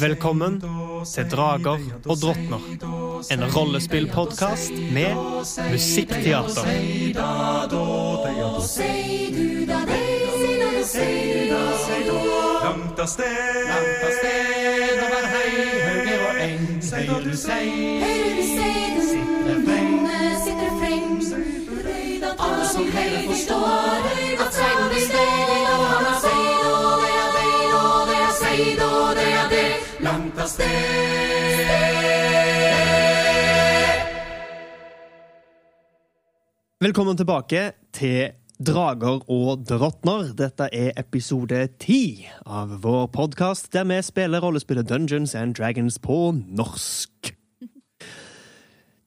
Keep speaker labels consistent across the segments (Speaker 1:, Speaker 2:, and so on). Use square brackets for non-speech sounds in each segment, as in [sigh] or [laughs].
Speaker 1: Velkommen til Drager og drottner. En rollespillpodkast med musikkteater.
Speaker 2: Langt av sted, langt av sted over høyre og eng, høyre du sei, sitter freng,
Speaker 3: sitter freng. Alle som hører forstår at Seido
Speaker 2: av sted.
Speaker 1: Velkommen tilbake til Drager og drottner. Dette er episode ti av vår podkast, der vi spiller rollespillet Dungeons and Dragons på norsk.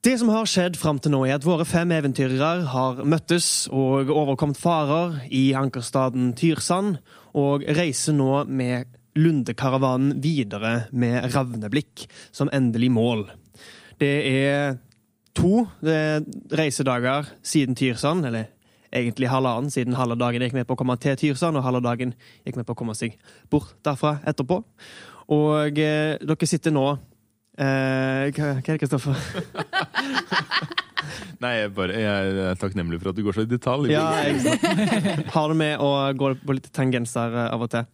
Speaker 1: Det som har skjedd fram til nå, er at våre fem eventyrere har møttes og overkommet farer i ankerstaden Tyrsand, og reiser nå med Lundekaravanen videre med Ravneblikk som endelig mål. Det er to eh, reisedager siden Tyrsand, eller egentlig halvannen, siden halve dagen gikk med på å komme til Tyrsand, og halve dagen gikk med på å komme seg bort derfra etterpå. Og eh, dere sitter nå eh, Hva, er det, Kristoffer? [laughs]
Speaker 4: Nei, jeg, bare, jeg er takknemlig for at du går så i detalj.
Speaker 1: Ja, har det med å gå på litt tangenser eh, av og til.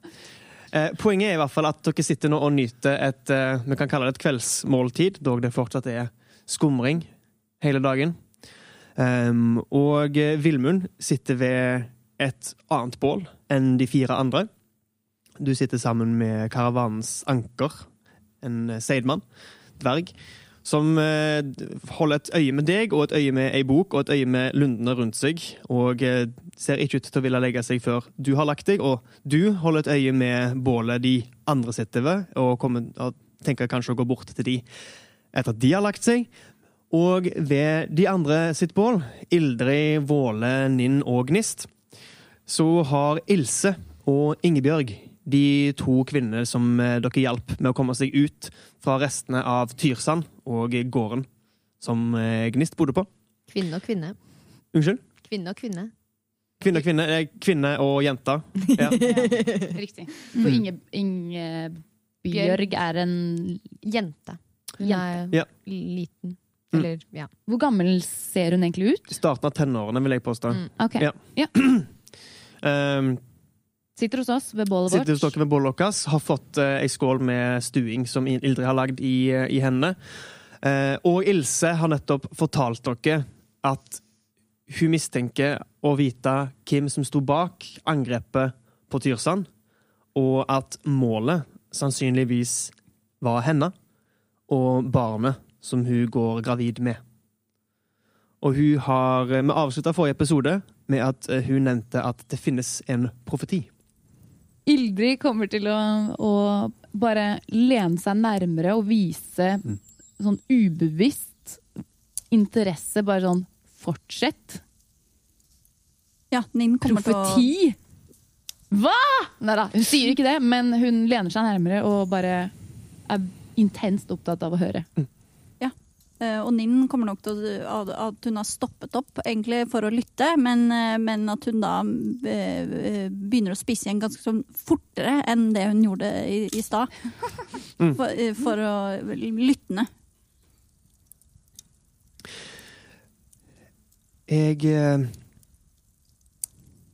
Speaker 1: Eh, poenget er i hvert fall at dere sitter nå og nyter et eh, vi kan kalle det et kveldsmåltid, dog det fortsatt er skumring hele dagen. Um, og eh, Vilmund sitter ved et annet bål enn de fire andre. Du sitter sammen med karavanens anker, en seidmann, dverg, som eh, holder et øye med deg og et øye med ei bok og et øye med lundene rundt seg, og eh, ser ikke ut til å ville legge seg før du har lagt deg, og du holder et øye med bålet de andre sitter ved, og, kommer, og tenker kanskje å gå bort til de etter at de har lagt seg. Og ved de andre sitt bål, Ildrid, Våle, Ninn og Gnist, så har Ilse og Ingebjørg, de to kvinnene som eh, dere hjalp med å komme seg ut fra restene av Tyrsand og gården som eh, Gnist bodde på.
Speaker 5: Kvinne og kvinne.
Speaker 1: Unnskyld?
Speaker 5: Kvinne og kvinne.
Speaker 1: Kvinne og kvinne, eh, kvinne og jente. [laughs] Ja.
Speaker 6: Riktig. For Inge, Ingebjørg er en
Speaker 5: Jente. Er
Speaker 1: Ja.
Speaker 5: liten.
Speaker 1: Mm.
Speaker 5: Eller, ja.
Speaker 6: Hvor gammel ser hun egentlig ut?
Speaker 1: Starten av tenårene, vil jeg påstå.
Speaker 5: Mm.
Speaker 6: Ok.
Speaker 1: Ja. Um, [clears throat]
Speaker 6: Sitter hos oss ved bålet vårt.
Speaker 1: Sitter hos dere ved bålet deres, har fått uh, ei skål med stuing som Ildrid har lagd i, eh, i hendene. Eh, og Ilse har nettopp fortalt dere at hun mistenker å vite hvem som sto bak angrepet på Tyrsand, og at målet sannsynligvis var henne og barnet som hun går gravid med. Og hun har Vi avslutta forrige episode med at eh, hun nevnte at det finnes en profeti.
Speaker 6: Ildrid kommer til å, å bare lene seg nærmere og vise
Speaker 1: Mm.
Speaker 6: Sånn ubevisst interesse. Bare sånn fortsett.
Speaker 7: Ja, Ninn kommer til å
Speaker 6: Profeti! Hva?! Nei da, hun sier ikke det, men hun lener seg nærmere og bare er intenst opptatt av å høre.
Speaker 7: ja, Og Ninn kommer nok til å, at hun har stoppet opp egentlig for å lytte, men, eh, men at hun da eh, begynner å spise igjen ganske sånn fortere enn det hun gjorde i, i stad.
Speaker 1: Mm.
Speaker 7: For, eh, for å lyttende.
Speaker 1: Jeg eh,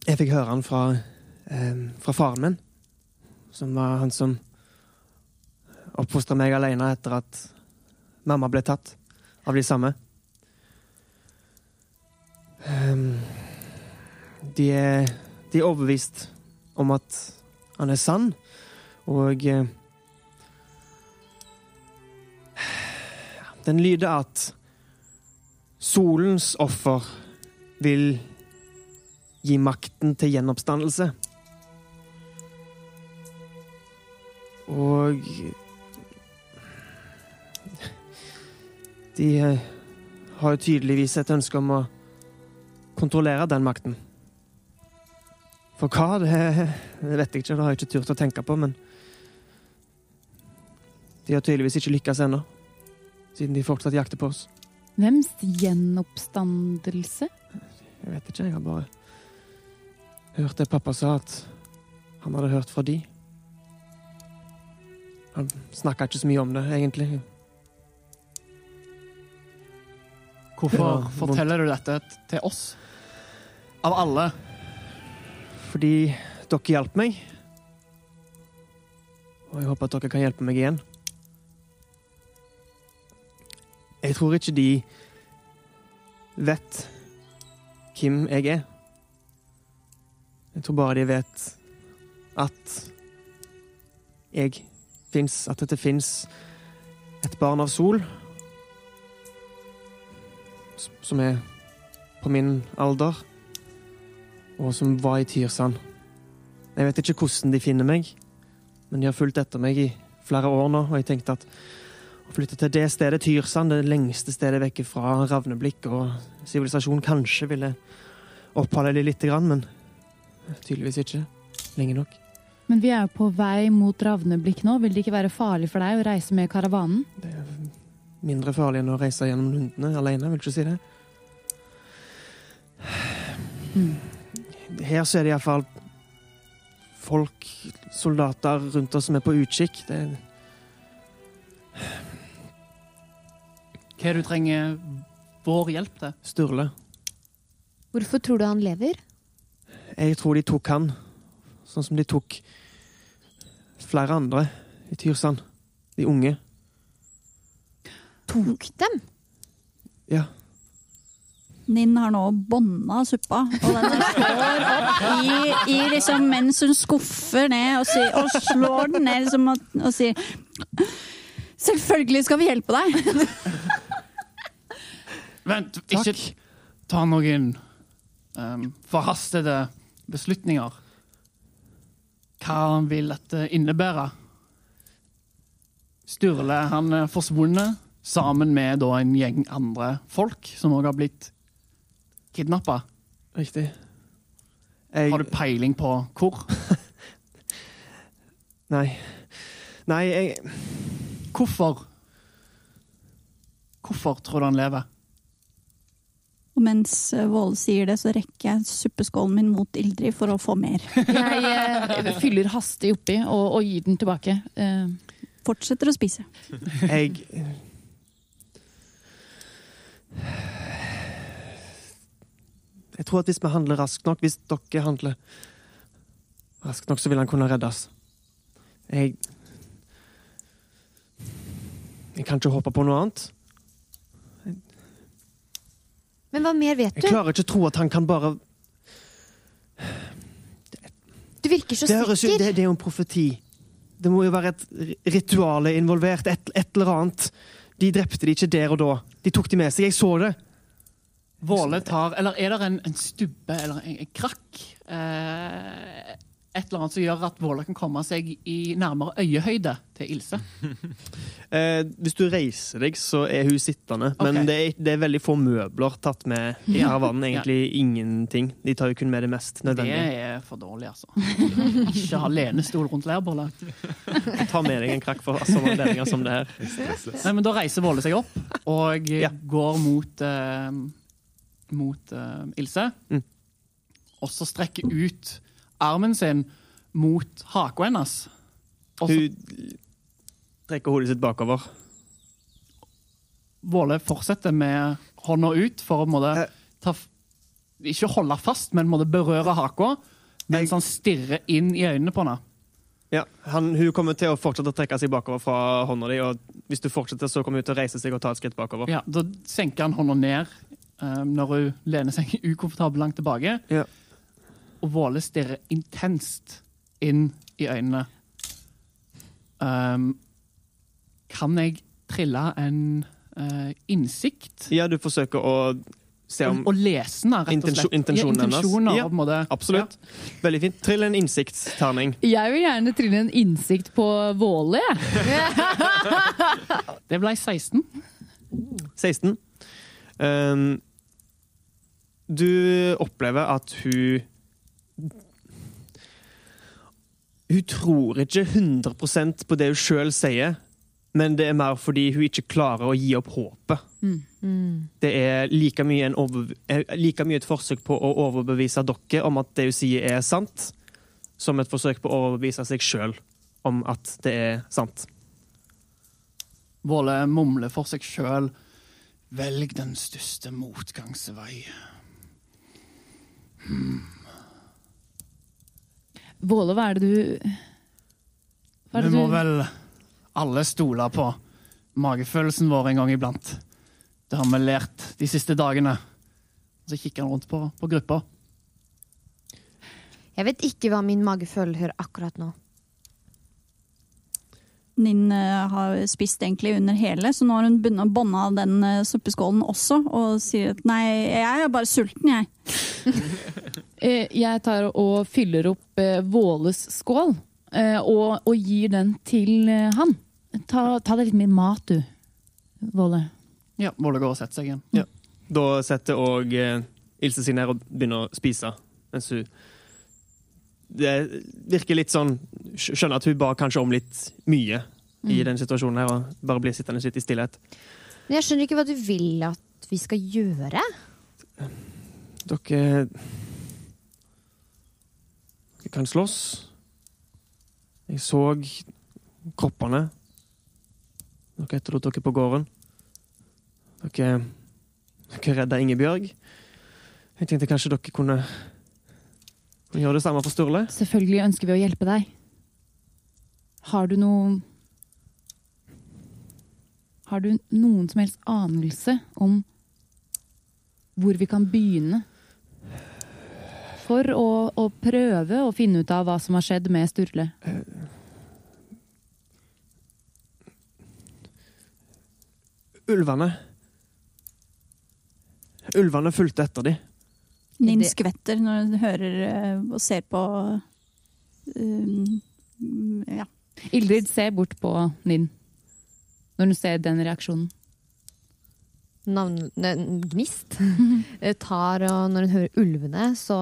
Speaker 1: Jeg fikk høre han fra, eh, fra faren min, som var han som oppfostra meg alene etter at mamma ble tatt av de samme. Ehm, de, er, de er overbevist om at han er sann, og eh, Den lyder at solens offer vil gi makten til gjenoppstandelse. Og De har jo tydeligvis et ønske om å kontrollere den makten. For hva, det, det vet jeg ikke, det har jeg ikke turt å tenke på, men De har tydeligvis ikke lykkes ennå, siden de fortsatt jakter på oss.
Speaker 6: Hvems gjenoppstandelse?
Speaker 1: Jeg vet ikke, jeg har bare hørt det pappa sa, at han hadde hørt fra de. Han snakka ikke så mye om det, egentlig.
Speaker 2: Hvorfor
Speaker 1: Det
Speaker 2: forteller du dette til oss? Av alle.
Speaker 1: Fordi dere hjalp meg. Og jeg håper at dere kan hjelpe meg igjen. Jeg tror ikke de vet hvem jeg er. Jeg tror bare de vet at jeg fins, at dette fins et barn av sol som er på min alder og som var i Tyrsand. Jeg vet ikke hvordan de finner meg, men de har fulgt etter meg i flere år nå, og jeg tenkte at flytte til det stedet, Tyrsand, det lengste stedet vekk fra ravneblikk og sivilisasjon, kanskje ville oppholde de lite grann, men tydeligvis ikke lenge nok.
Speaker 6: Men vi er jo på vei mot Ravneblikk nå. Vil det ikke være farlig for deg å reise med karavanen?
Speaker 1: Det er mindre farlig enn å reise gjennom lundene alene, vil ikke si det. Her så er det iallfall folk, soldater rundt oss som er på utkikk. Det er
Speaker 2: Hva er det du trenger vår hjelp til?
Speaker 1: Sturle.
Speaker 5: Hvorfor tror du han lever?
Speaker 1: Jeg tror de tok han, sånn som de tok flere andre i Tyrsand. De unge.
Speaker 5: Tok dem?
Speaker 1: Ja.
Speaker 7: Ninn har nå bånda suppa, og den står opp i, i liksom mens hun skuffer ned og, sier, og slår den ned liksom, og, og sier Selvfølgelig skal vi hjelpe deg!
Speaker 2: Vent, ikke ta noen um, forhastede beslutninger. Hva vil dette innebære? Sturle han er forsvunnet sammen med da, en gjeng andre folk som òg har blitt kidnappa.
Speaker 1: Riktig. Jeg,
Speaker 2: Har du peiling på hvor? [laughs]
Speaker 1: Nei. Nei, jeg
Speaker 2: Hvorfor? Hvorfor tror du han lever?
Speaker 7: Og mens eh, Våle sier det, så rekker jeg suppeskålen min mot Ildrid for å få mer. [laughs]
Speaker 6: Jeg eh, fyller hastig oppi og, og gir den tilbake. Eh,
Speaker 7: Fortsetter å spise.
Speaker 1: Jeg Jeg tror at hvis vi handler raskt nok, hvis dere handler raskt nok, så vil han kunne reddes. Jeg Jeg kan ikke håpe på noe annet.
Speaker 5: Men hva mer vet du?
Speaker 1: Jeg klarer ikke å tro at han kan bare
Speaker 5: Du virker så
Speaker 1: Det, høres
Speaker 5: sikker.
Speaker 1: det, det er jo en profeti. Det må jo være et ritual rituale involvert. Et, et eller annet. De drepte de ikke der og da. De tok de med seg. Jeg så det.
Speaker 2: Våle tar Eller er det en, en stubbe eller en, en krakk? Eh, et eller annet som gjør at Våler kan komme seg i nærmere øyehøyde til Ilse. [laughs]
Speaker 1: Eh, hvis du reiser deg, så er hun sittende. Men
Speaker 2: Ok.
Speaker 1: det, er, det er veldig få møbler tatt med i
Speaker 2: Ja.
Speaker 1: karavanen. Egentlig ingenting. De tar jo kun med det mest
Speaker 2: Det er for dårlig, altså. [laughs] Ikke ha lenestol rundt leirbålet. [laughs]
Speaker 1: Ta med deg en krakk for sånne anledninger som det her.
Speaker 2: Nei, men Da reiser Våle seg opp og
Speaker 1: Ja.
Speaker 2: går mot, uh, mot uh, Ilse.
Speaker 1: Mm.
Speaker 2: Og så strekker ut armen sin mot haka hennes.
Speaker 1: Hun trekker hodet sitt bakover.
Speaker 2: Våle fortsetter med hånda ut for å måtte
Speaker 1: Eh.
Speaker 2: ta Ikke holde fast, men måtte berøre haka. Mens han stirrer inn i øynene på henne.
Speaker 1: Ja, han, Hun kommer til å fortsette å trekke seg bakover fra hånda di, og hvis du fortsetter, så kommer hun til å reise seg og ta et skritt bakover.
Speaker 2: Ja, Da senker han hånda ned um, når hun lener seg [laughs] ukomfortabelt langt tilbake.
Speaker 1: Ja.
Speaker 2: Og Våle stirrer intenst inn i øynene. Um, kan jeg trille en uh, innsikt?
Speaker 1: Ja, du forsøker å se om
Speaker 2: Og, og lese den, rett og slett.
Speaker 1: intensjonen hennes.
Speaker 2: Ja, intensjoner,
Speaker 1: Ja,
Speaker 2: på en måte.
Speaker 1: Absolutt. Veldig fint. Trill en innsiktsterning.
Speaker 6: jeg vil gjerne trille en innsikt på Våle, jeg. [laughs]
Speaker 2: Det ble 16.
Speaker 1: 16. Um, du opplever at hun Hun tror ikke 100% på det hun sjøl sier, men det er mer fordi hun ikke klarer å gi opp håpet.
Speaker 5: Mm.
Speaker 1: Det er like mye, en over, eh, like mye et forsøk på å overbevise dere om at det hun sier, er sant, som et forsøk på å overbevise seg sjøl om at det er sant.
Speaker 2: Våle mumler for seg sjøl. Velg den største motgangsvei.
Speaker 6: Våle, hva er det du Hva er
Speaker 2: Vi må
Speaker 6: du
Speaker 2: vel alle stole på magefølelsen vår en gang iblant. Det har vi lært de siste dagene. Så kikker han rundt på, på gruppa.
Speaker 5: Jeg vet ikke hva min magefølelse hører akkurat nå.
Speaker 7: Nin eh, har spist egentlig under hele, så nå har hun begynt å bånde av den eh, suppeskålen også, og sier at nei, jeg er bare sulten, jeg. [laughs]
Speaker 6: Eh, Jeg tar og fyller opp eh, Våles skål, eh, og, og gir den til han. Ta, ta deg litt mer mat, du, Våle.
Speaker 2: Ja, Våle går og setter seg igjen.
Speaker 1: Da setter òg Ilse seg ned og begynner å spise, mens hun Det virker litt sånn Skjønner at hun ba kanskje om litt mye i den situasjonen her, og bare blir sittende litt i stillhet.
Speaker 5: Men jeg skjønner ikke hva du vil at vi skal gjøre.
Speaker 1: Dere Dere kan slåss. Jeg så kroppene. Dere etterlot dere på gården. Dere Dere redda Ingebjørg. Jeg tenkte kanskje dere kunne gjøre det samme for Sturle.
Speaker 6: Selvfølgelig ønsker vi å hjelpe deg. Har du noe Har du noen som helst anelse om hvor vi kan begynne? For å, å prøve å finne ut av hva som har skjedd med Sturle.
Speaker 1: Ulvene. Ulvene fulgte etter dem.
Speaker 7: Nin skvetter når hun hører eh, og ser på um, Ja.
Speaker 6: Ildrid ser bort på Ninn når hun ser den reaksjonen.
Speaker 5: Navn, ne, gnist [laughs] eh, tar, og når hun hører ulvene, så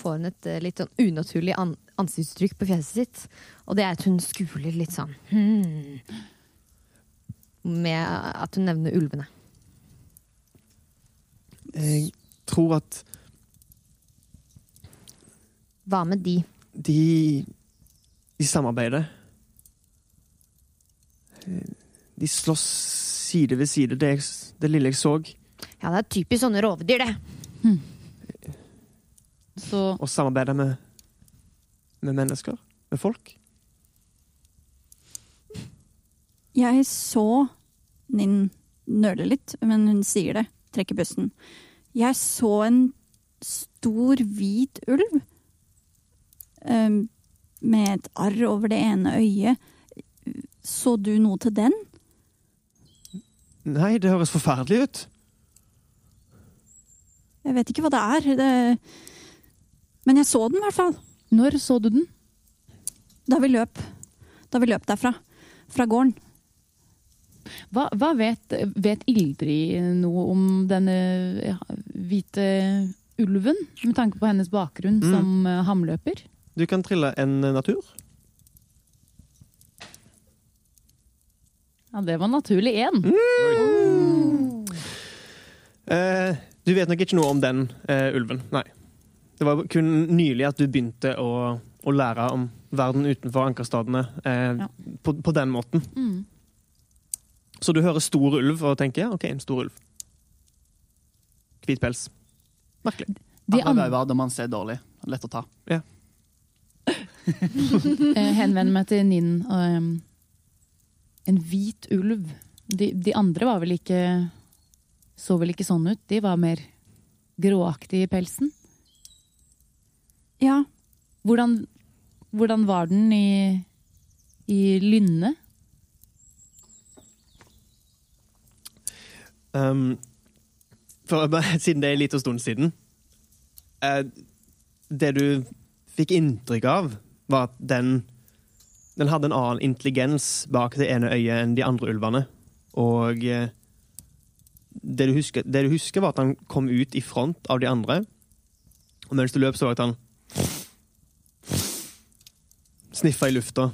Speaker 5: får hun et eh, litt sånn unaturlig an ansiktsuttrykk på fjeset sitt. Og det er at hun skuler litt sånn hmm, Med at hun nevner ulvene.
Speaker 1: Jeg tror at
Speaker 5: Hva med de?
Speaker 1: de De samarbeider. De slåss side ved side, det, jeg, det lille jeg så.
Speaker 5: Ja, det er typisk sånne rovdyr, det.
Speaker 6: Så
Speaker 1: Og samarbeide med, med mennesker. Med folk.
Speaker 7: Jeg så Ninn nøle litt, men hun sier det. Trekker pusten. Jeg så en stor, hvit ulv. Um, med et arr over det ene øyet. Så du noe til den?
Speaker 1: Nei, det høres forferdelig ut.
Speaker 7: Jeg vet ikke hva det er. Det... Men jeg så den i hvert fall.
Speaker 6: når så du den?
Speaker 7: Da vi løp. Da vi løp derfra. Fra gården.
Speaker 6: Hva, hva vet, vet Ildrid noe om denne ja, hvite ulven? Med tanke på hennes bakgrunn
Speaker 1: Mm.
Speaker 6: som eh, hamløper?
Speaker 1: Du kan trille en natur.
Speaker 6: Ja, det var naturlig én.
Speaker 1: Eh, du vet nok ikke noe om den uh, ulven, nei. Det var kun nylig at du begynte å, å lære om verden utenfor ankerstadene uh,
Speaker 6: Ja.
Speaker 1: på, på den måten.
Speaker 6: Mm.
Speaker 1: Så du hører stor ulv og tenker ja, OK, en stor ulv. Hvit pels. Merkelig.
Speaker 6: De andre
Speaker 2: øyne man ser dårlig. Lett å ta.
Speaker 6: Ja. [laughs] [laughs] henvender meg til Ninn. Um, en hvit ulv. De, de andre var vel ikke Så vel ikke sånn ut. De var mer gråaktige i pelsen.
Speaker 7: Ja,
Speaker 6: Hvordan, hvordan var den i, i lynne?
Speaker 1: Um, for, [laughs] siden det er en liten stund siden uh, Det du fikk inntrykk av, var at den Den hadde en annen intelligens bak det ene øyet enn de andre ulvene. Og eh, det, du husker, det du husker, var at han kom ut i front av de andre. Og mens du løp, så var det at han sniffa i lufta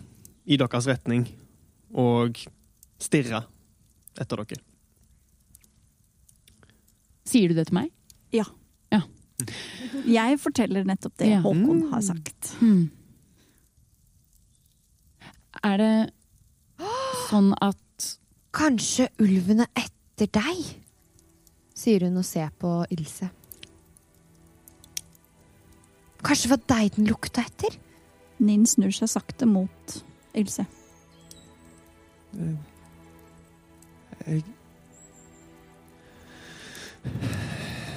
Speaker 1: i deres retning og stirra etter dere.
Speaker 6: Sier du det til meg? Ja.
Speaker 7: Jeg forteller nettopp det
Speaker 6: Ja.
Speaker 7: Håkon
Speaker 1: Mm.
Speaker 7: har sagt.
Speaker 6: Hmm. Er det sånn at
Speaker 5: Kanskje ulven er etter deg? Sier hun og ser på Ilse. Kanskje det var deg den lukta etter?
Speaker 7: Ninn snur seg sakte mot Ilse.
Speaker 1: Jeg,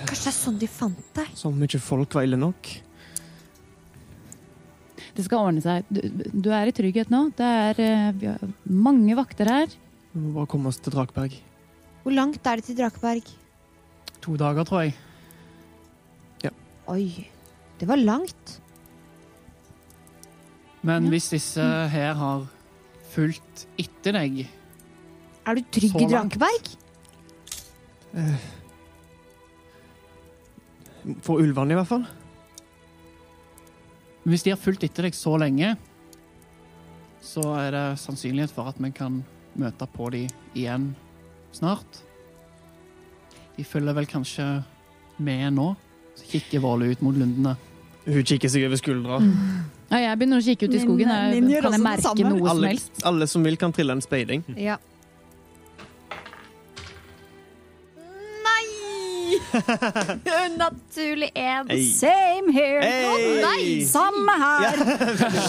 Speaker 5: Kanskje det er sånn de fant deg?
Speaker 1: Så mye folk var ille nok.
Speaker 6: Det skal ordne seg? Du, du er i trygghet nå. Det er uh, vi har mange vakter her.
Speaker 1: Vi må bare komme oss til Drakeberg.
Speaker 5: Hvor langt er det til Drakeberg?
Speaker 2: To dager, tror jeg.
Speaker 5: Oi, det var langt.
Speaker 2: Men
Speaker 6: Ja.
Speaker 2: hvis disse her har fulgt etter deg
Speaker 5: Er du trygg i. Drakeberg?
Speaker 1: For ulvene, i hvert fall.
Speaker 2: Hvis de har fulgt etter deg så lenge, så er det sannsynlighet for at vi kan møte på de igjen snart. De følger vel kanskje med nå. Så kikker Våle ut mot lundene.
Speaker 1: Hun kikker seg over skuldra.
Speaker 6: Ja, jeg begynner å kikke ut i skogen.
Speaker 7: Min, min
Speaker 6: kan jeg merke noe alle, som
Speaker 1: Alle,
Speaker 6: helst?
Speaker 1: alle som vil, kan trille en speiding.
Speaker 5: Ja. [laughs] Nei! Unaturlig én.
Speaker 1: Hey.
Speaker 7: Same here!
Speaker 1: Hey!
Speaker 7: Nei, samme her!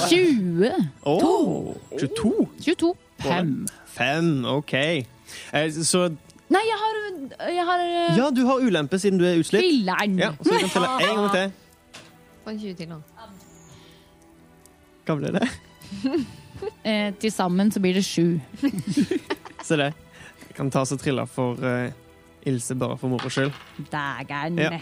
Speaker 6: 20!
Speaker 1: Oh. 22?
Speaker 6: 22.
Speaker 2: Fem.
Speaker 1: Fem, OK. Eh, Så
Speaker 6: Nei, jeg har, jeg har eh,
Speaker 1: ja, du har ulempe siden du er utslitt.
Speaker 6: Filler'n!
Speaker 1: Ja, så du kan telle en gang til.
Speaker 5: Få en 20 til nå.
Speaker 1: Hva ble det? [laughs]
Speaker 6: Eh, Til sammen så blir det sju. [laughs]
Speaker 1: Se det. Jeg kan ta og trille for eh, Ilse bare for moro skyld.
Speaker 6: Dægeren.
Speaker 1: Ja.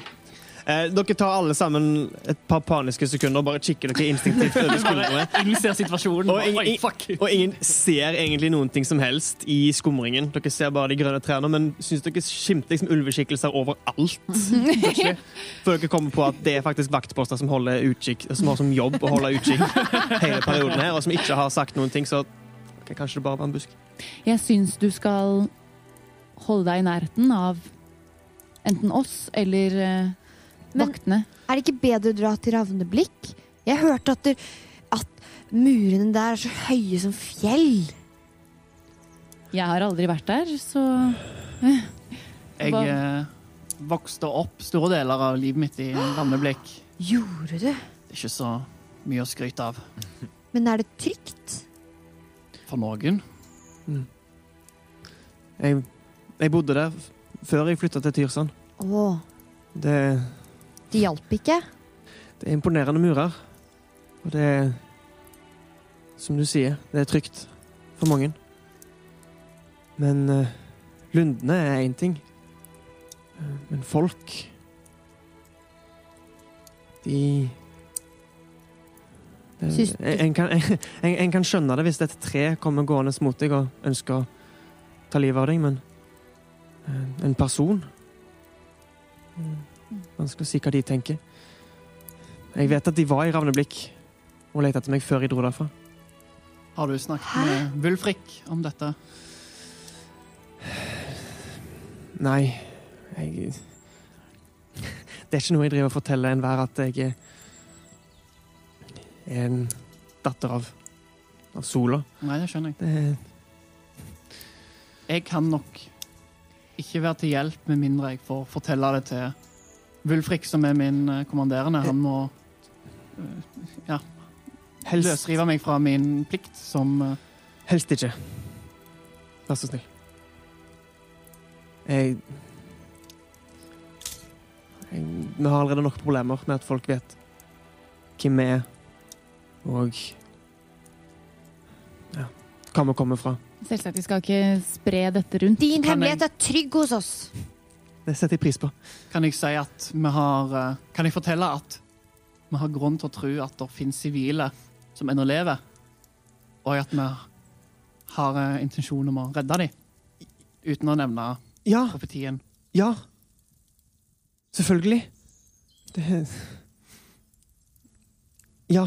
Speaker 1: Eh, dere tar alle sammen et par paniske sekunder og bare kikker dere instinktivt over [laughs] skuldrene.
Speaker 2: Ingen ser situasjonen.
Speaker 1: Og ingen,
Speaker 2: Oi, fuck.
Speaker 1: og ingen ser egentlig noen ting som helst i skumringen. Dere ser bare de grønne trærne, men syns dere skimter liksom ulveskikkelser overalt. [laughs] plutselig. Før dere kommer på at det er faktisk vaktposter som utkikk, som har som jobb å holde utkikk hele perioden her, og som ikke har sagt noen ting, så okay, kanskje det bare var en busk.
Speaker 6: Jeg syns du skal holde deg i nærheten av enten oss eller eh,
Speaker 5: Men-
Speaker 6: vaktene.
Speaker 5: Er det ikke bedre å dra til Ravneblikk? Jeg hørte at, det, at murene der er så høye som fjell.
Speaker 6: Jeg har aldri vært der, så
Speaker 2: Jeg
Speaker 6: Hva-
Speaker 2: eh, vokste opp store deler av livet mitt i Ravneblikk.
Speaker 5: Gjorde du?
Speaker 2: Det er ikke så mye å skryte av
Speaker 5: Men er det trygt?
Speaker 2: for noen.
Speaker 1: Jeg, jeg bodde der før jeg flytta til Tyrsand.
Speaker 5: Åh.
Speaker 1: Det,
Speaker 5: det hjalp ikke?
Speaker 1: det er imponerende murer. Og det er Som du sier, det er trygt for mange. Men uh, lundene er én ting. Eh, men folk De det,
Speaker 5: du-
Speaker 1: en, kan, [laughs] en, en kan skjønne det hvis et tre kommer gående mot deg og ønsker å ta livet av deg, men eh, en person Vanskelig å si hva de tenker. Jeg vet at de var i Ravneblikk og lette etter meg før jeg dro derfra.
Speaker 2: Har du snakket med Wulfrik om dette?
Speaker 1: Nei, jeg Det er ikke noe jeg driver og forteller enhver at jeg er er en datter av, av sola.
Speaker 2: Nei, det skjønner jeg.
Speaker 1: Det,
Speaker 2: Jeg kan nok ikke være til hjelp med mindre jeg får fortelle det til Wulfrik, som er min eh, kommanderende. Han må ja,
Speaker 1: helst,
Speaker 2: løsrive meg fra min plikt som eh,
Speaker 1: helst ikke. Vær så snill. Jeg, jeg Vi har allerede nok problemer med at folk vet hvem vi er, og ja, hva vi kommer fra.
Speaker 6: Selvsagt, vi skal ikke spre dette rundt.
Speaker 5: Din
Speaker 2: Kan
Speaker 5: hemmelighet er trygg hos oss.
Speaker 1: Det setter jeg pris på.
Speaker 2: Kan jeg si at vi har eh, Kan jeg fortelle at vi har grunn til å tro at det finnes sivile som ennå lever, og at vi har eh, intensjon om å redde dem, uten å nevne
Speaker 1: Ja,
Speaker 2: profetien.
Speaker 1: Ja. Selvfølgelig. Det Ja.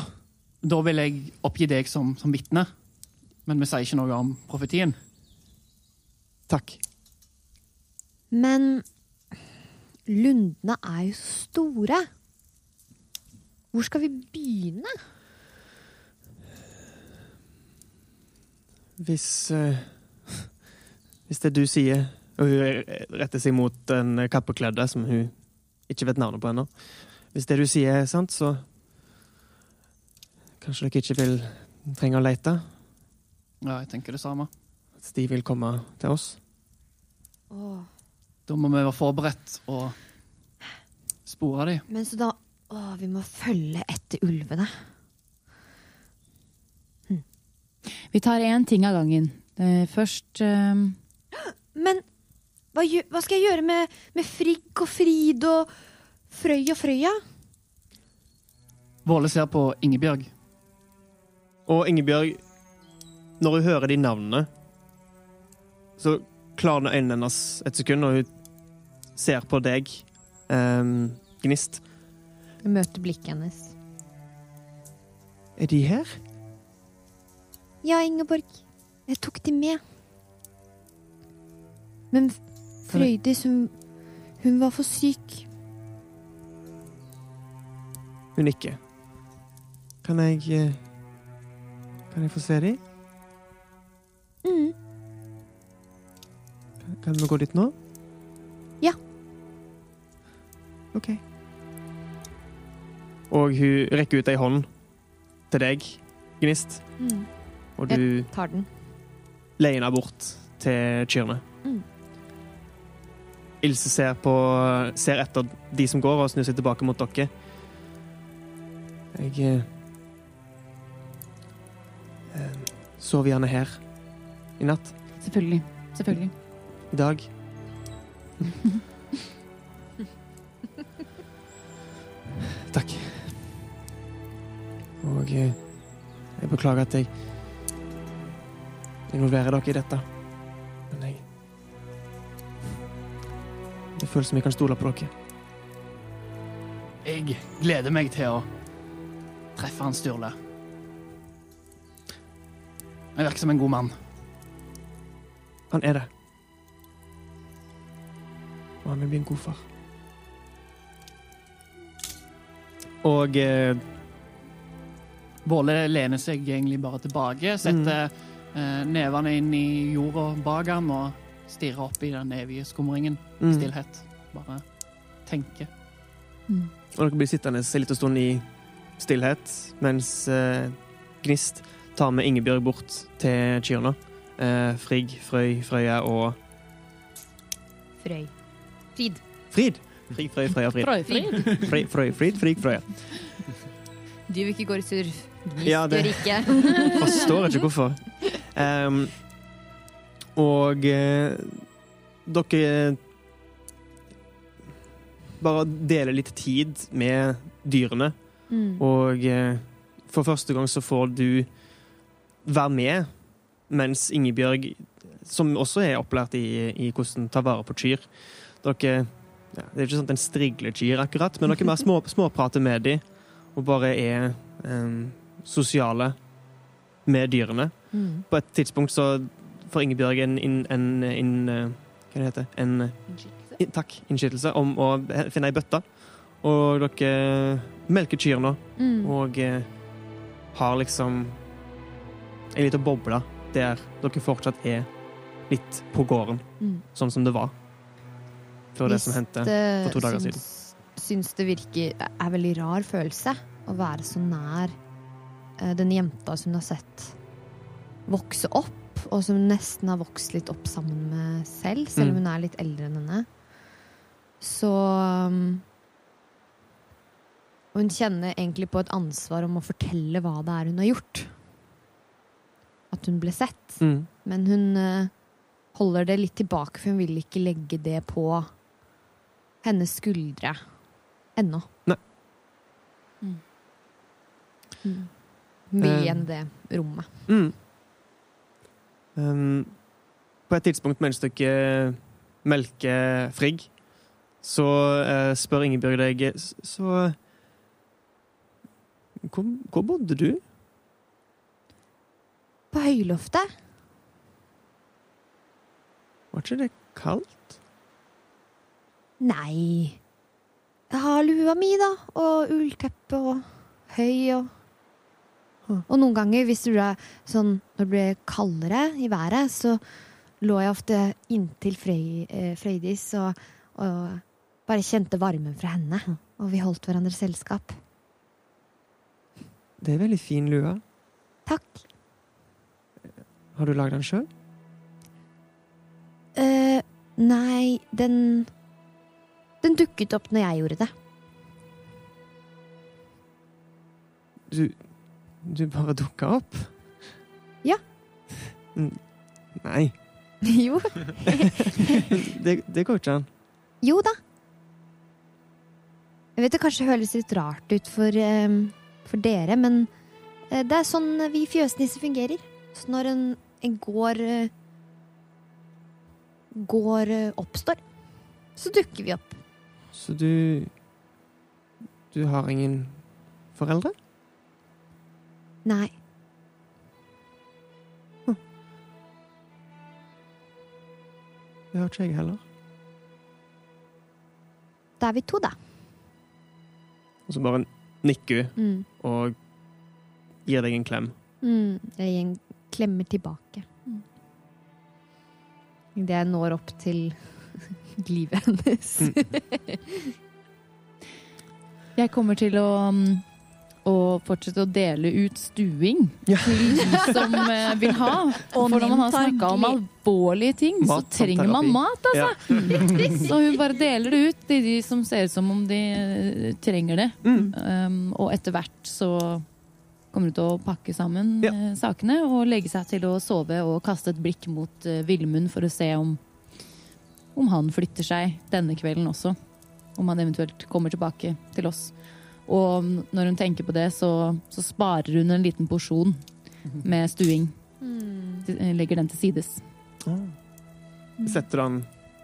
Speaker 2: Da vil jeg oppgi deg som, som vitne, men vi sier ikke noe om profetien.
Speaker 1: Takk.
Speaker 5: Men lundene er jo store. Hvor skal vi begynne?
Speaker 1: Hvis uh, Hvis det du sier, og hun retter seg mot den kappekledde som hun ikke vet navnet på ennå Hvis det du sier er sant, så Kanskje dere ikke vil trenge å lete?
Speaker 2: Ja, jeg tenker det samme.
Speaker 1: At de vil komme til oss?
Speaker 5: Åh,
Speaker 2: Da må vi være forberedt og spore dem.
Speaker 5: men så da Å, vi må følge etter ulvene.
Speaker 6: Vi tar én ting av gangen. Eh, Først um...
Speaker 5: Men hva, hva skal jeg gjøre med, med Frigg og Frid og Frøy og Frøya?
Speaker 2: Våle ser på Ingebjørg.
Speaker 1: Og Ingebjørg, når hun hører de navnene, så klarner øynene hennes et sekund, og hun ser på deg, um, Gnist.
Speaker 5: Jeg møter blikket hennes.
Speaker 1: Er de her?
Speaker 5: Ja, Ingeborg. Jeg tok de med. Men Frøydis, hun, hun var for syk.
Speaker 1: Hun nikker. Kan jeg eh, Kan jeg få se de?
Speaker 5: Mm.
Speaker 1: Kan vi gå dit nå?
Speaker 5: Ja.
Speaker 1: OK. Og hun rekker ut ei hånd til deg, Gnist,
Speaker 5: Mm.
Speaker 1: og du
Speaker 5: Tar den.
Speaker 1: leier henne bort til kyrne.
Speaker 5: Mm.
Speaker 1: Ilse ser, på, ser etter de som går, og snur seg tilbake mot dere. Jeg eh, eh, Sov gjerne her i natt.
Speaker 6: Selvfølgelig. Selvfølgelig.
Speaker 1: I dag. [laughs] Takk. Og eh, jeg beklager at jeg involverer dere i dette. Men jeg Det føles som jeg kan stole på dere.
Speaker 2: Jeg gleder meg til å treffe han Sturle. Han virker som en god mann.
Speaker 1: Han er det. Og han vil bli en god far. Og eh,
Speaker 2: Våle lener seg egentlig bare tilbake, setter eh, nevene inn i jorda bak ham og stirrer opp i den evige skumringen.
Speaker 1: mm,
Speaker 2: Stillhet. Bare tenker.
Speaker 1: Og dere blir sittende en liten stund i stillhet, mens eh, Gnist tar med Ingebjørg bort til kyrne. Eh, Frigg, Frøy, Frøya og
Speaker 5: Frøy. Frid.
Speaker 1: Frid! Frigg, Frøy, Frøya, Frid.
Speaker 6: Frøyfrid.
Speaker 1: Frøy, Frøy, Frid, Frigg, Frøya.
Speaker 5: Du vil ikke gå i surr. Gnist
Speaker 1: Ja, det-
Speaker 5: gjør ikke. [laughs] [laughs]
Speaker 1: Forstår ikke hvorfor. Ehm, og eh, dere bare deler litt tid med dyrene.
Speaker 5: Mm.
Speaker 1: Og eh, for første gang så får du være med, mens Ingebjørg, som også er opplært i, i hvordan ta vare på kyr Dere ja, Det er ikke sånn at en strigler kyr, akkurat, men dere mer små, småprater med dem og bare er um, sosiale med dyrene.
Speaker 5: Mm.
Speaker 1: På et tidspunkt så får Ingebjørg en, en, en, en eh, Hva det heter En in, takk, innskytelse om å finne ei bøtte. Og dere melker kyrne
Speaker 5: Mm.
Speaker 1: og eh, har liksom ei lita boble der dere fortsatt er litt på gården,
Speaker 5: Mm.
Speaker 1: sånn som det var før det som hendte. for to dager
Speaker 5: syns, Syns det virker er en veldig rar følelse å være så nær eh, den jenta som hun har sett vokse opp, og som nesten har vokst litt opp sammen med selv, selv om
Speaker 1: Mm.
Speaker 5: hun er litt eldre enn henne. Så um, Og hun kjenner egentlig på et ansvar om å fortelle hva det er hun har gjort. At hun ble sett.
Speaker 1: Mm.
Speaker 5: Men hun eh, holder det litt tilbake, for hun vil ikke legge det på hennes skuldre ennå.
Speaker 1: Nei.
Speaker 5: Mm. Mm. Mye
Speaker 1: uh,
Speaker 5: enn det rommet.
Speaker 1: Mm. Um, på et tidspunkt mens dere melker Frigg, så uh, spør Ingebjørg deg Så hvor, hvor bodde du?
Speaker 5: På høyloftet.
Speaker 1: Var ikke det kaldt?
Speaker 5: Nei. Jeg har lua mi, da. Og ullteppe og høy og Og noen ganger, hvis det ble sånn når det ble kaldere i været, så lå jeg ofte inntil Frøy, eh, Frøydis og, og bare kjente varmen fra henne. Og vi holdt hverandre selskap.
Speaker 1: Det er veldig fin lue.
Speaker 5: Takk.
Speaker 1: Har du lagd den sjøl?
Speaker 5: Eh, nei, den Den dukket opp når jeg gjorde det.
Speaker 1: Du, du bare dukka opp?
Speaker 5: Ja.
Speaker 1: Nei, [laughs]
Speaker 5: jo. [laughs]
Speaker 1: det, det går ikke an.
Speaker 5: Jo da. Jeg vet det kanskje høres litt rart ut for, um, for dere, men eh, det er sånn vi fjøsnisser fungerer. Så når en, en gård eh, eh, oppstår, så dukker vi opp.
Speaker 1: Så du Du har ingen foreldre?
Speaker 5: Nei.
Speaker 1: Det har ikke jeg heller.
Speaker 5: Da er vi to, da.
Speaker 1: Og så bare nikker hun
Speaker 5: Mm.
Speaker 1: og gir deg en klem.
Speaker 5: Mm. Jeg gir en klemmer tilbake. Idet jeg når opp til [laughs] livet hennes. [laughs]
Speaker 6: Jeg kommer til å, mm, å fortsette å dele ut stuing
Speaker 1: Ja.
Speaker 6: til de som eh, vil ha. [laughs] For når man har snakka om alvorlige ting, så
Speaker 1: Mat så
Speaker 6: trenger man mat, altså. Så hun bare deler det ut til de som ser ut som om de eh, trenger det.
Speaker 1: Mm.
Speaker 6: Um, og etter hvert så kommer til å pakke sammen
Speaker 1: Ja.
Speaker 6: eh, sakene og legge seg til å sove og kaste et blikk mot uh, Vilmund for å se om, om han flytter seg denne kvelden også. Om han eventuelt kommer tilbake til oss. Og når hun tenker på det, så, så sparer hun en liten porsjon med stuing.
Speaker 5: Mm.
Speaker 6: Eh, Legger den til sides.
Speaker 1: Ah. Setter han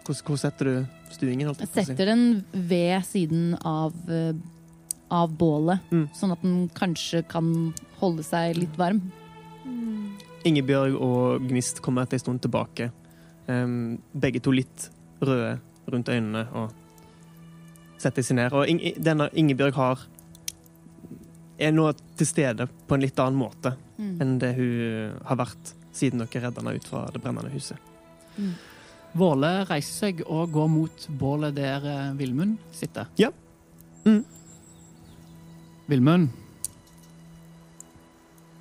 Speaker 1: hvor, hvor setter du stuingen?
Speaker 6: Jeg setter den ved siden av, eh, av bålet,
Speaker 1: Mm.
Speaker 6: sånn at den kanskje kan holde seg litt varm.
Speaker 5: Mm.
Speaker 1: Ingebjørg og Gnist kommer etter en stund tilbake. Um, begge to litt røde rundt øynene og setter seg ned. Og Inge, denne Ingebjørg har er nå til stede på en litt annen måte
Speaker 6: Mm.
Speaker 1: enn det hun har vært siden dere redda henne ut fra det brennende huset.
Speaker 2: Våle reiser seg og går mot bålet der eh, Vilmund sitter.
Speaker 1: Ja. Mm.
Speaker 2: Vilmund.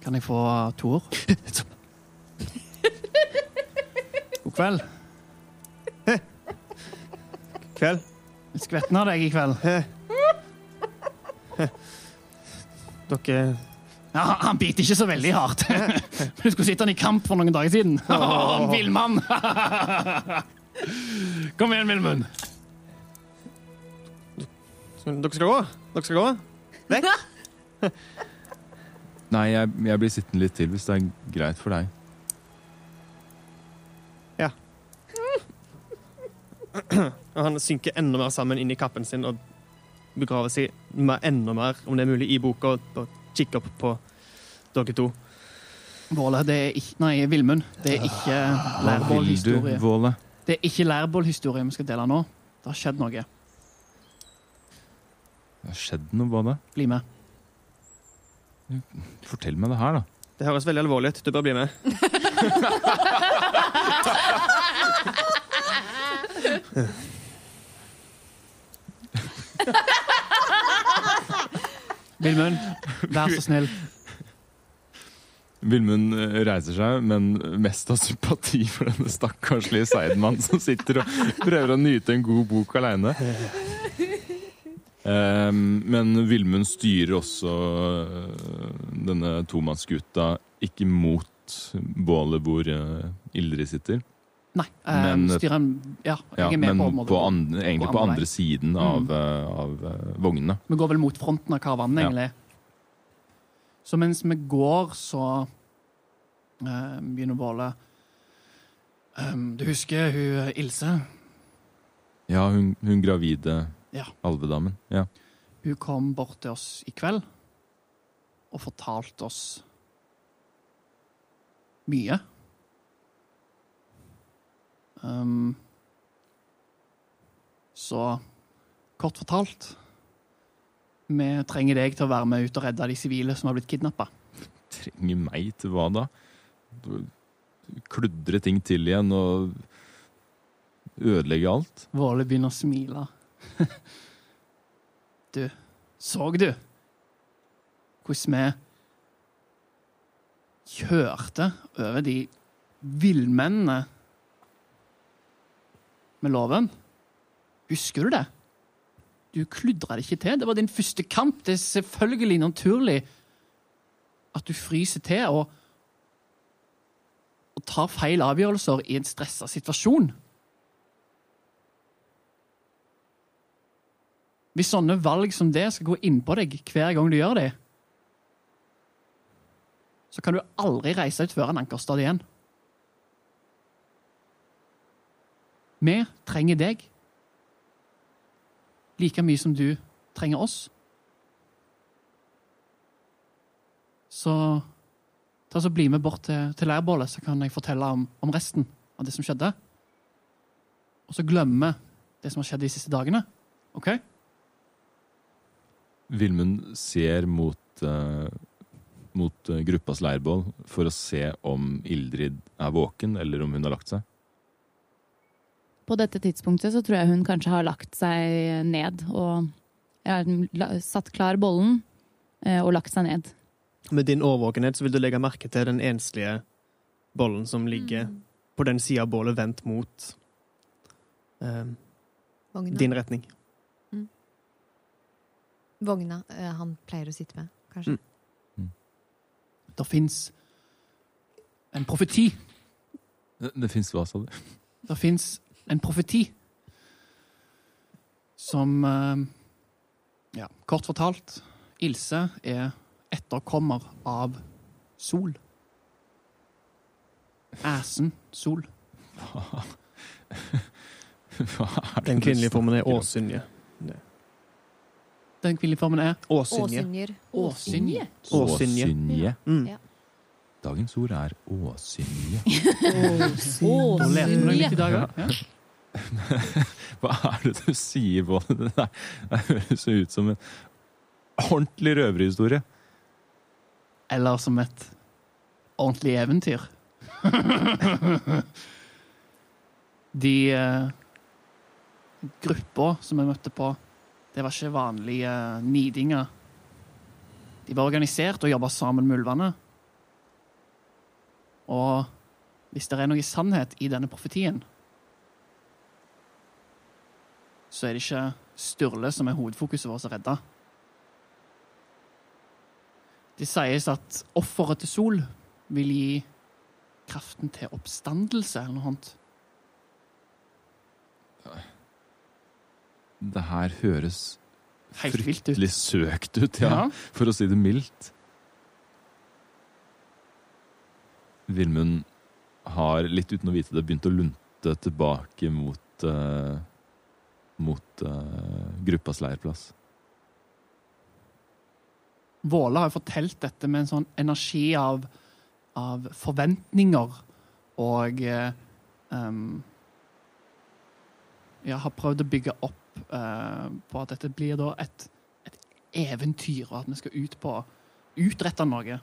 Speaker 2: Kan jeg få to ord? God kveld.
Speaker 1: Kveld.
Speaker 2: Skvetten av deg i kveld.
Speaker 1: Dere
Speaker 2: Ja, han- biter ikke så veldig hardt. Du skulle sitte han i kamp for noen dager siden. Oh, Villmann! Kom igjen, Vilmund.
Speaker 1: Dere skal gå? Dere skal gå? Vekk? [laughs]
Speaker 4: Nei, jeg, jeg blir sittende litt til hvis det er greit for deg.
Speaker 1: Og han synker enda mer sammen inn i kappen sin og begraver seg med enda mer, om det er mulig, i boka og kikker opp på dere to.
Speaker 2: Våle, det er ikke Nei, Vilmund. Det er ikke lærbålhistorie. Det er ikke lærbålhistorie vi skal dele nå. Det har skjedd noe.
Speaker 4: Det har skjedd noe, Våle.
Speaker 2: Bli med.
Speaker 4: Fortell meg det her, da.
Speaker 1: Det høres veldig alvorlig ut. Du bør bli med.
Speaker 2: Vilmund, vær så snill.
Speaker 4: Vilmund eh, reiser seg, men mest av sympati for denne stakkarslige seidmannen som sitter og prøver å nyte en god bok aleine. Men Vilmund styrer også eh, denne tomannsgutta ikke mot bålet hvor eh, Ildrid sitter,
Speaker 2: Nei, eh,
Speaker 4: Men-
Speaker 2: styrer han Ja,
Speaker 4: ja,
Speaker 2: jeg er med
Speaker 4: men
Speaker 2: på,
Speaker 4: på,
Speaker 2: området.
Speaker 4: andre, egentlig
Speaker 2: på
Speaker 4: på
Speaker 2: andre
Speaker 4: siden av, mm. av vognene.
Speaker 2: Vi går vel mot fronten av karavanen,
Speaker 4: Ja.
Speaker 2: Så mens vi går, så eh, begynner bålet. um, Du husker hun Ilse?
Speaker 4: Ja, hun, hun gravide
Speaker 2: Ja.
Speaker 4: alvedamen. Ja.
Speaker 2: Hun kom bort til oss i kveld og fortalte oss mye. Um, så kort fortalt Vi trenger deg til å være med ut og redde de sivile som har blitt kidnappa.
Speaker 4: Trenger meg til hva da? Kludre ting til igjen og ødelegge alt?
Speaker 2: Våle begynner å smile. [laughs] du, så du hvordan vi kjørte over de villmennene med loven? Husker du det? Du kludra det ikke til. Det var din første kamp. Det er selvfølgelig naturlig at du fryser til og, og tar feil avgjørelser i en stressa situasjon. Hvis sånne valg som det skal gå innpå deg hver gang du gjør det, så kan du aldri reise ut før en ankerstad igjen. Vi trenger deg like mye som du trenger oss. Så ta så bli med bort til, til leirbålet, så kan jeg fortelle om, om resten av det som skjedde. Og så glemme det som har skjedd de siste dagene. OK?
Speaker 4: Vilmund ser mot, uh, mot eh, gruppas leirbål for å se om Ildrid er våken, eller om hun har lagt seg.
Speaker 6: På dette tidspunktet så tror jeg hun kanskje har lagt seg ned og satt klar bollen eh, og lagt seg ned.
Speaker 1: Med din årvåkenhet så vil du legge merke til den enslige bollen som ligger på den sida av bålet vendt mot eh, din retning.
Speaker 5: Vogna eh, han pleier å sitte med, kanskje.
Speaker 1: Mm.
Speaker 2: Det fins en profeti.
Speaker 4: Det, det fins hva, sa du?
Speaker 2: Det fins en profeti som eh, Ja, kort fortalt Ilse er etterkommer av Sol. Æsen Sol.
Speaker 4: Hva [laughs] er det
Speaker 1: Den kvinnelige formen er? Åsynje.
Speaker 2: Den kvinnelige formen er
Speaker 1: Åsynje.
Speaker 2: Åsynje.
Speaker 1: Åsynje.
Speaker 4: Åsynje.
Speaker 1: Mm.
Speaker 5: Ja.
Speaker 4: Dagens ord er åsynje.
Speaker 2: Åsynje. [laughs]
Speaker 4: Hva er det du sier på det? Det der? Det høres jo ut som en ordentlig røverhistorie.
Speaker 2: Eller som et ordentlig eventyr. [laughs] De eh, gruppa som jeg møtte på, det var ikke vanlige nidinger. De var organisert og jobba sammen med ulvene. Og hvis det er noe sannhet i denne profetien, så er det ikke Sturle som er hovedfokuset vårt å redde. Det sies at offeret til Sol vil gi kraften til oppstandelse, eller noe sånt.
Speaker 4: Det her høres
Speaker 2: Helt vilt ut.
Speaker 4: fryktelig søkt ut, ja, for å si det mildt. Vilmund har, litt uten å vite det, begynt å lunte tilbake mot uh, mot uh, gruppas leirplass.
Speaker 2: Våle har jo fortalt dette med en sånn energi av, av forventninger og um, Ja, har prøvd å bygge opp eh, på at dette blir da et, et eventyr, og at vi skal ut på utrette noe.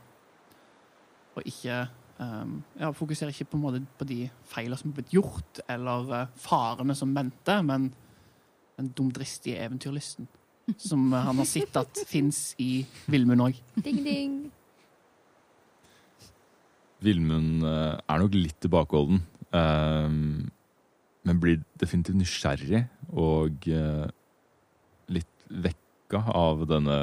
Speaker 2: Og ikke um, ja, fokusere ikke på, en måte på de feilene som er blitt gjort, eller eh, farene som venter, men den dumdristige eventyrlysten. [laughs] Som eh, han har sett at fins i Villmund òg.
Speaker 5: Ding, ding.
Speaker 4: Eh, er nok litt tilbakeholden, eh, men blir definitivt nysgjerrig og eh, litt vekka av denne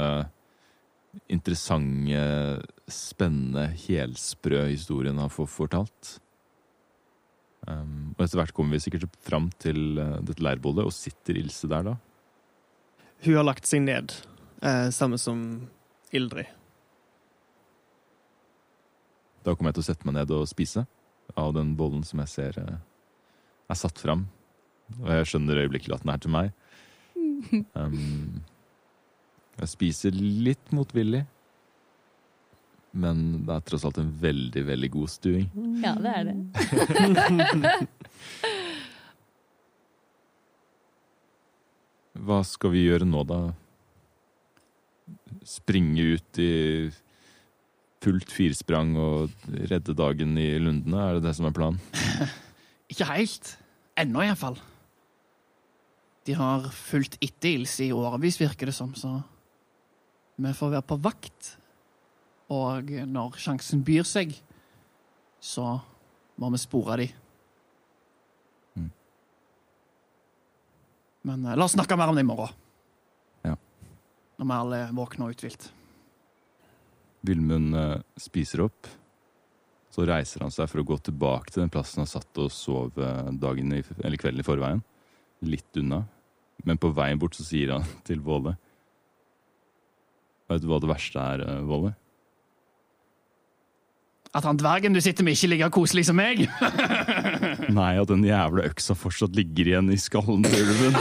Speaker 4: interessante, spennende, helsprø historien han får fortalt. Um, og etter hvert kommer vi sikkert fram til eh, dette leirbålet, og sitter Ilse der da?
Speaker 1: Hun har lagt seg ned, eh, samme som Ildrid.
Speaker 4: Da kommer jeg til å sette meg ned og spise av den bollen som jeg ser eh, er satt fram Og jeg skjønner øyeblikkelig at den er til meg. [laughs] Um, jeg spiser litt motvillig. Men det er tross alt en veldig, veldig god stuing.
Speaker 6: Ja, det er det. [laughs]
Speaker 4: Hva skal vi gjøre nå, da? Springe ut i fullt firsprang og redde dagen i lundene? Er det det som er planen? [laughs]
Speaker 2: Ikke helt. Ennå, iallfall. De har fulgt etter Ilse i årevis, virker det som, så vi får være på vakt. Og når sjansen byr seg, så må vi spore de.
Speaker 4: Mm.
Speaker 2: Men eh, la oss snakke mer om det i morgen.
Speaker 4: Ja.
Speaker 2: Når vi alle er våkne og uthvilt.
Speaker 4: Vilmund eh, spiser opp. Så reiser han seg for å gå tilbake til den plassen han satt og sov eh, dagen i, eller kvelden i forveien. Litt unna. Men på veien bort så sier han til Våle Vet du hva det verste er, eh, Våle?
Speaker 2: At han dvergen du sitter med, ikke ligger koselig som meg.
Speaker 4: Nei, at den jævla øksa fortsatt ligger igjen i skallen til ulven.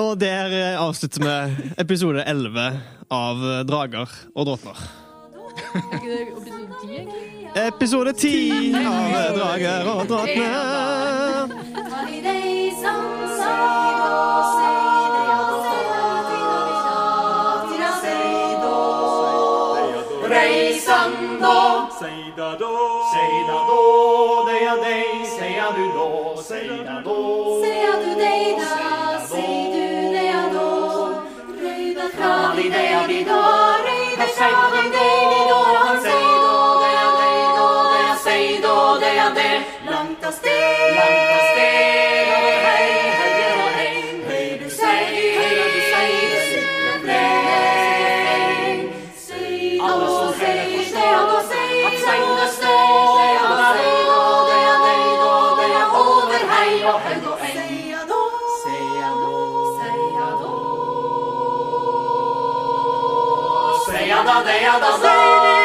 Speaker 1: Og der eh, avslutter vi episode 11 av eh, Drager og drottner. Episode 10 av eh, Drager og drottner.
Speaker 3: Røyda fra då. Seia da, dea da, da.